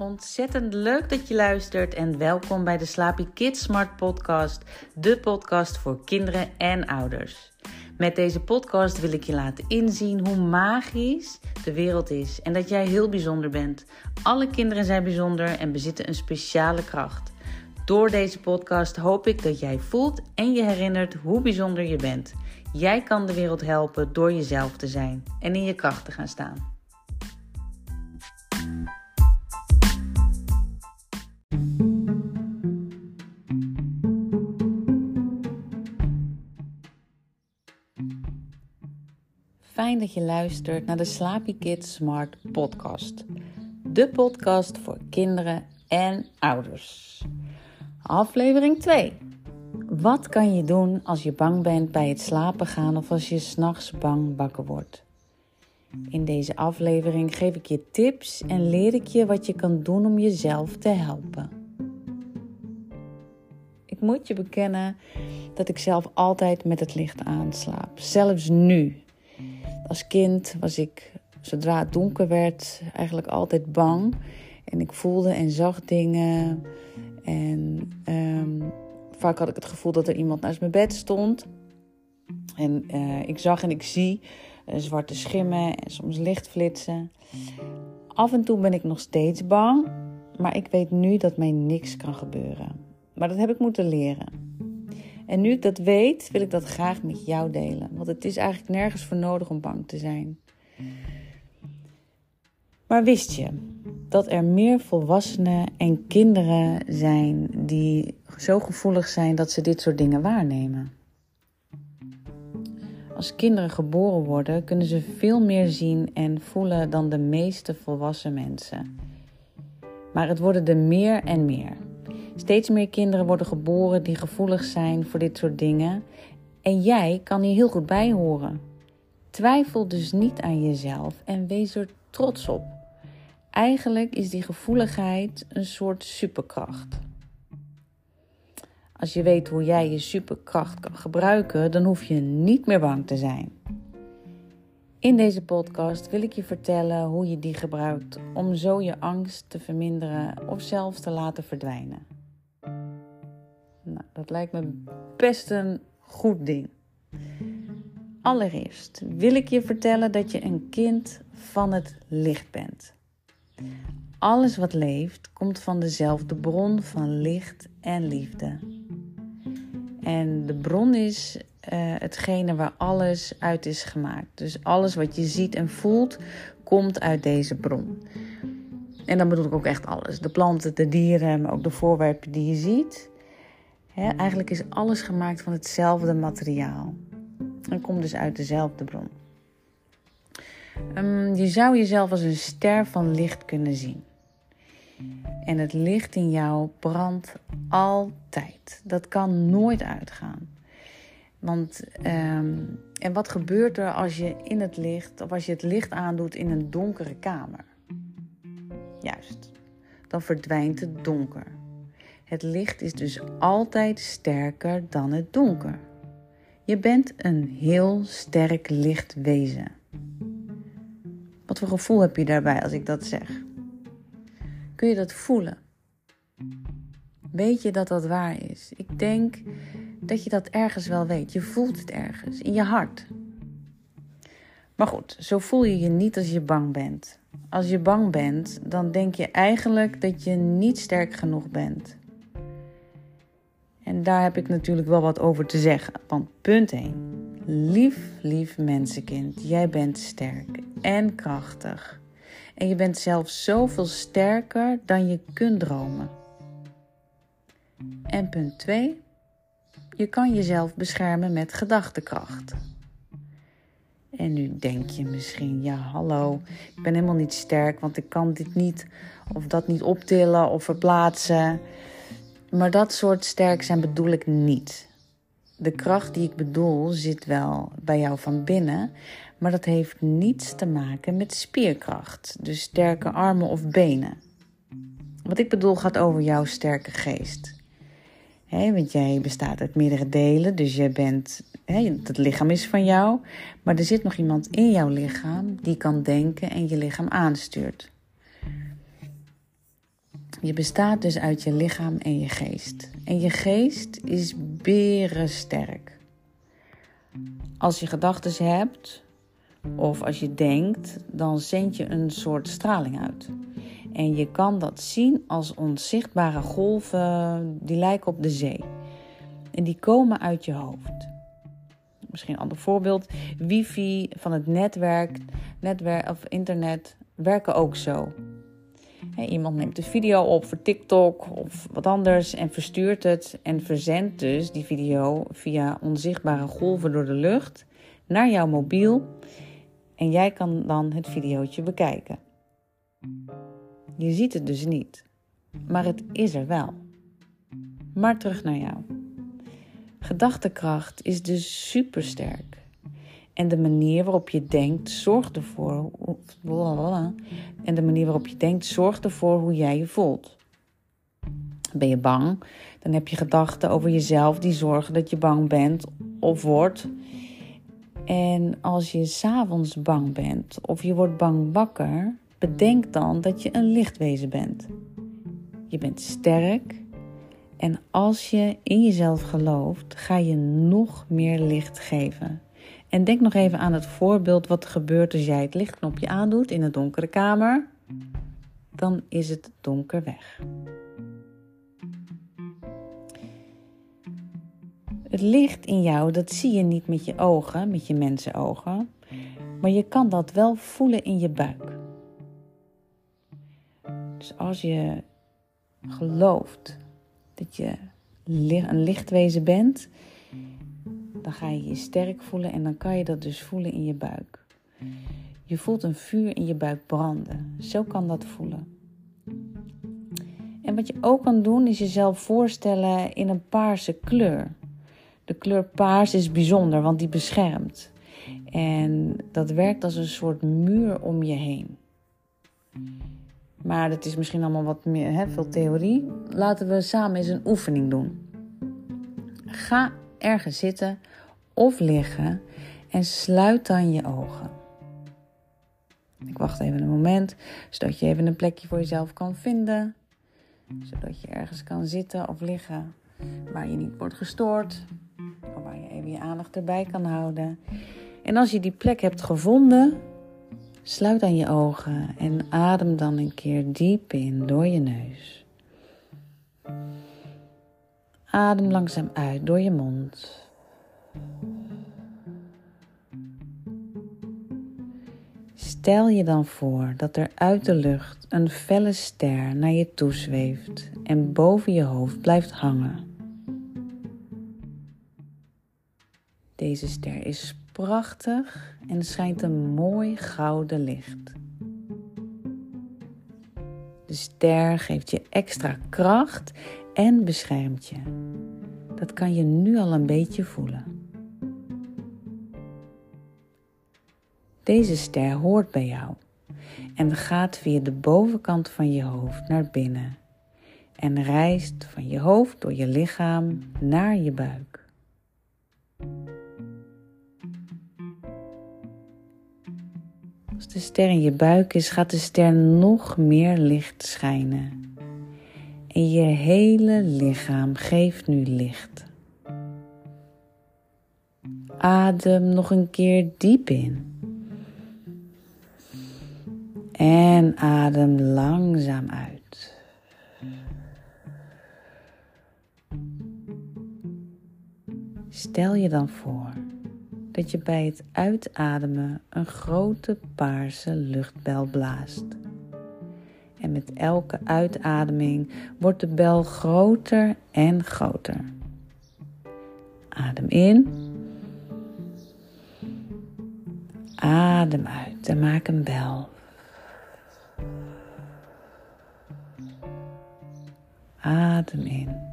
Ontzettend leuk dat je luistert en welkom bij de Slaapy Kids Smart Podcast, de podcast voor kinderen en ouders. Met deze podcast wil ik je laten inzien hoe magisch de wereld is en dat jij heel bijzonder bent. Alle kinderen zijn bijzonder en bezitten een speciale kracht. Door deze podcast hoop ik dat jij voelt en je herinnert hoe bijzonder je bent. Jij kan de wereld helpen door jezelf te zijn en in je kracht te gaan staan. Dat je luistert naar de Slaapy Kids Smart Podcast. De podcast voor kinderen en ouders. Aflevering 2. Wat kan je doen als je bang bent bij het slapen gaan of als je s'nachts bang wakker wordt? In deze aflevering geef ik je tips en leer ik je wat je kan doen om jezelf te helpen. Ik moet je bekennen dat ik zelf altijd met het licht aanslaap, zelfs nu. Als kind was ik, zodra het donker werd, eigenlijk altijd bang. En ik voelde en zag dingen. En um, vaak had ik het gevoel dat er iemand naast mijn bed stond. En uh, ik zag en ik zie uh, zwarte schimmen en soms lichtflitsen. Af en toe ben ik nog steeds bang, maar ik weet nu dat mij niks kan gebeuren. Maar dat heb ik moeten leren. En nu ik dat weet, wil ik dat graag met jou delen. Want het is eigenlijk nergens voor nodig om bang te zijn. Maar wist je dat er meer volwassenen en kinderen zijn die zo gevoelig zijn dat ze dit soort dingen waarnemen? Als kinderen geboren worden, kunnen ze veel meer zien en voelen dan de meeste volwassen mensen. Maar het worden er meer en meer. Steeds meer kinderen worden geboren die gevoelig zijn voor dit soort dingen. En jij kan hier heel goed bij horen. Twijfel dus niet aan jezelf en wees er trots op. Eigenlijk is die gevoeligheid een soort superkracht. Als je weet hoe jij je superkracht kan gebruiken, dan hoef je niet meer bang te zijn. In deze podcast wil ik je vertellen hoe je die gebruikt om zo je angst te verminderen of zelfs te laten verdwijnen. Dat lijkt me best een goed ding. Allereerst wil ik je vertellen dat je een kind van het licht bent. Alles wat leeft komt van dezelfde bron van licht en liefde. En de bron is uh, hetgene waar alles uit is gemaakt. Dus alles wat je ziet en voelt komt uit deze bron. En dan bedoel ik ook echt alles. De planten, de dieren, maar ook de voorwerpen die je ziet. Eigenlijk is alles gemaakt van hetzelfde materiaal. En komt dus uit dezelfde bron. Um, je zou jezelf als een ster van licht kunnen zien. En het licht in jou brandt altijd. Dat kan nooit uitgaan. Want, um, en wat gebeurt er als je in het licht, of als je het licht aandoet in een donkere kamer? Juist, dan verdwijnt het donker. Het licht is dus altijd sterker dan het donker. Je bent een heel sterk lichtwezen. Wat voor gevoel heb je daarbij als ik dat zeg? Kun je dat voelen? Weet je dat dat waar is? Ik denk dat je dat ergens wel weet. Je voelt het ergens, in je hart. Maar goed, zo voel je je niet als je bang bent. Als je bang bent, dan denk je eigenlijk dat je niet sterk genoeg bent. En daar heb ik natuurlijk wel wat over te zeggen. Want punt 1. Lief, lief mensenkind, jij bent sterk en krachtig. En je bent zelfs zoveel sterker dan je kunt dromen. En punt 2. Je kan jezelf beschermen met gedachtekracht. En nu denk je misschien, ja hallo, ik ben helemaal niet sterk, want ik kan dit niet of dat niet optillen of verplaatsen. Maar dat soort sterk zijn bedoel ik niet. De kracht die ik bedoel zit wel bij jou van binnen, maar dat heeft niets te maken met spierkracht, dus sterke armen of benen. Wat ik bedoel gaat over jouw sterke geest. Want jij bestaat uit meerdere delen, dus je bent, he, het lichaam is van jou, maar er zit nog iemand in jouw lichaam die kan denken en je lichaam aanstuurt. Je bestaat dus uit je lichaam en je geest. En je geest is berensterk. Als je gedachten hebt of als je denkt, dan zend je een soort straling uit. En je kan dat zien als onzichtbare golven die lijken op de zee. En die komen uit je hoofd. Misschien een ander voorbeeld. Wifi van het netwerk, netwerk of internet werken ook zo. Iemand neemt een video op voor TikTok of wat anders en verstuurt het en verzendt dus die video via onzichtbare golven door de lucht naar jouw mobiel en jij kan dan het videootje bekijken. Je ziet het dus niet, maar het is er wel. Maar terug naar jou. Gedachtekracht is dus supersterk. En de manier waarop je denkt zorgt ervoor. En de manier waarop je denkt zorgt ervoor hoe jij je voelt. Ben je bang? Dan heb je gedachten over jezelf die zorgen dat je bang bent of wordt. En als je s'avonds bang bent of je wordt bang wakker, bedenk dan dat je een lichtwezen bent. Je bent sterk en als je in jezelf gelooft, ga je nog meer licht geven. En denk nog even aan het voorbeeld wat er gebeurt als jij het lichtknopje aandoet in een donkere kamer. Dan is het donker weg. Het licht in jou, dat zie je niet met je ogen, met je mensenogen, maar je kan dat wel voelen in je buik. Dus als je gelooft dat je een lichtwezen bent, dan ga je je sterk voelen en dan kan je dat dus voelen in je buik. Je voelt een vuur in je buik branden. Zo kan dat voelen. En wat je ook kan doen is jezelf voorstellen in een paarse kleur. De kleur paars is bijzonder, want die beschermt. En dat werkt als een soort muur om je heen. Maar dat is misschien allemaal wat meer, hè, veel theorie. Laten we samen eens een oefening doen. Ga ergens zitten of liggen en sluit dan je ogen. Ik wacht even een moment, zodat je even een plekje voor jezelf kan vinden. Zodat je ergens kan zitten of liggen waar je niet wordt gestoord waar je even je aandacht erbij kan houden. En als je die plek hebt gevonden, sluit dan je ogen en adem dan een keer diep in door je neus. Adem langzaam uit door je mond. Stel je dan voor dat er uit de lucht een felle ster naar je toe zweeft en boven je hoofd blijft hangen. Deze ster is prachtig en schijnt een mooi gouden licht. De ster geeft je extra kracht en beschermt je. Dat kan je nu al een beetje voelen. Deze ster hoort bij jou en gaat via de bovenkant van je hoofd naar binnen en reist van je hoofd door je lichaam naar je buik. Als de ster in je buik is, gaat de ster nog meer licht schijnen. En je hele lichaam geeft nu licht. Adem nog een keer diep in. En adem langzaam uit. Stel je dan voor dat je bij het uitademen een grote paarse luchtbel blaast. Met elke uitademing wordt de bel groter en groter. Adem in. Adem uit en maak een bel. Adem in.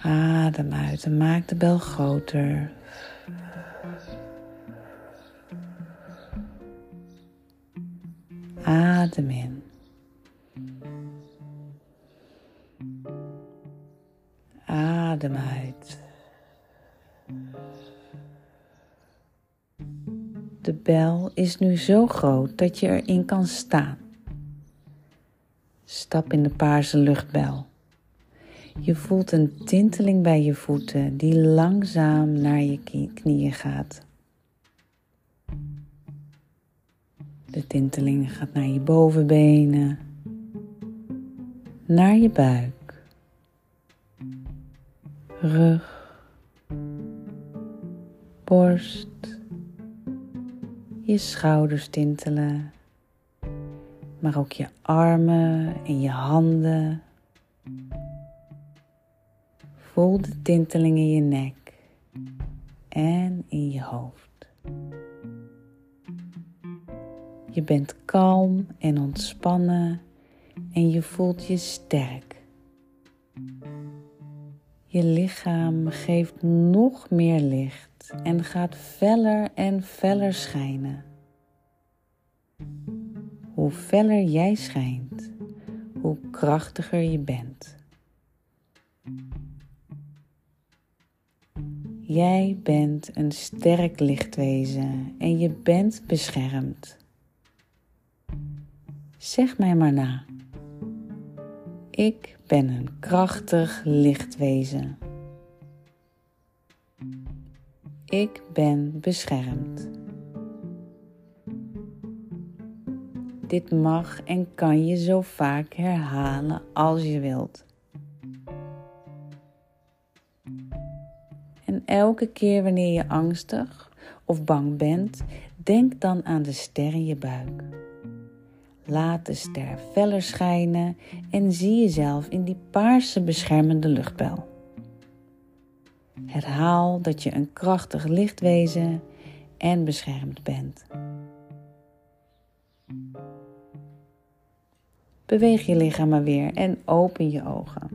Adem uit en maak de bel groter. Adem in. Adem uit. De bel is nu zo groot dat je erin kan staan. Stap in de paarse luchtbel. Je voelt een tinteling bij je voeten die langzaam naar je knieën gaat. De tinteling gaat naar je bovenbenen, naar je buik, rug, borst, je schouders tintelen, maar ook je armen en je handen. Voel de tinteling in je nek en in je hoofd. Je bent kalm en ontspannen en je voelt je sterk. Je lichaam geeft nog meer licht en gaat feller en feller schijnen. Hoe feller jij schijnt, hoe krachtiger je bent. Jij bent een sterk lichtwezen en je bent beschermd. Zeg mij maar na. Ik ben een krachtig lichtwezen. Ik ben beschermd. Dit mag en kan je zo vaak herhalen als je wilt. En elke keer wanneer je angstig of bang bent, denk dan aan de ster in je buik. Laat de ster feller schijnen en zie jezelf in die paarse beschermende luchtbel. Herhaal dat je een krachtig lichtwezen en beschermd bent. Beweeg je lichaam maar weer en open je ogen.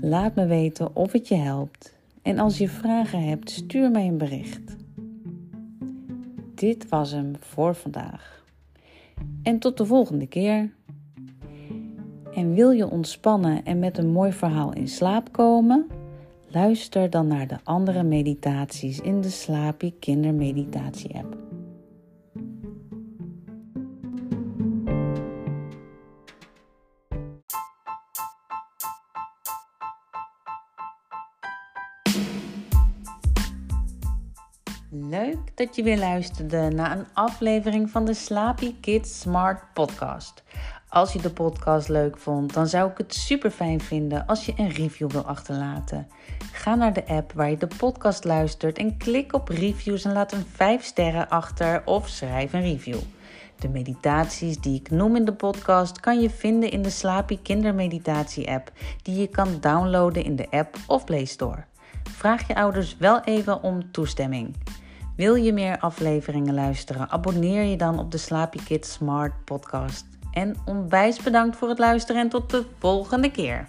Laat me weten of het je helpt en als je vragen hebt, stuur mij een bericht. Dit was hem voor vandaag. En tot de volgende keer. En wil je ontspannen en met een mooi verhaal in slaap komen? Luister dan naar de andere meditaties in de Slaapy Kindermeditatie app. Leuk dat je weer luisterde naar een aflevering van de Slaapy Kids Smart Podcast. Als je de podcast leuk vond, dan zou ik het super fijn vinden als je een review wil achterlaten. Ga naar de app waar je de podcast luistert en klik op reviews en laat een 5 sterren achter of schrijf een review. De meditaties die ik noem in de podcast kan je vinden in de Slaapy Kindermeditatie app, die je kan downloaden in de app of Play Store. Vraag je ouders wel even om toestemming. Wil je meer afleveringen luisteren? Abonneer je dan op de Slaapy Kids Smart podcast. En onwijs bedankt voor het luisteren en tot de volgende keer.